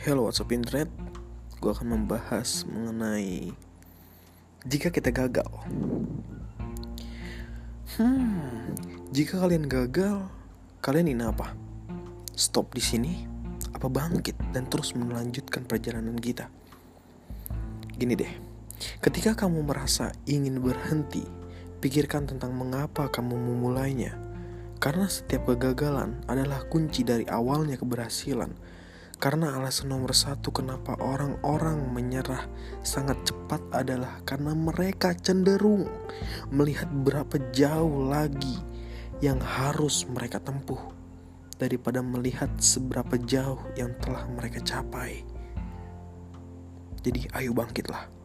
Hello WhatsApp Internet Gue akan membahas mengenai Jika kita gagal Hmm Jika kalian gagal Kalian ini apa? Stop di sini? Apa bangkit dan terus melanjutkan perjalanan kita? Gini deh Ketika kamu merasa ingin berhenti Pikirkan tentang mengapa kamu memulainya Karena setiap kegagalan adalah kunci dari awalnya keberhasilan karena alasan nomor satu kenapa orang-orang menyerah sangat cepat adalah karena mereka cenderung melihat berapa jauh lagi yang harus mereka tempuh daripada melihat seberapa jauh yang telah mereka capai. Jadi ayo bangkitlah.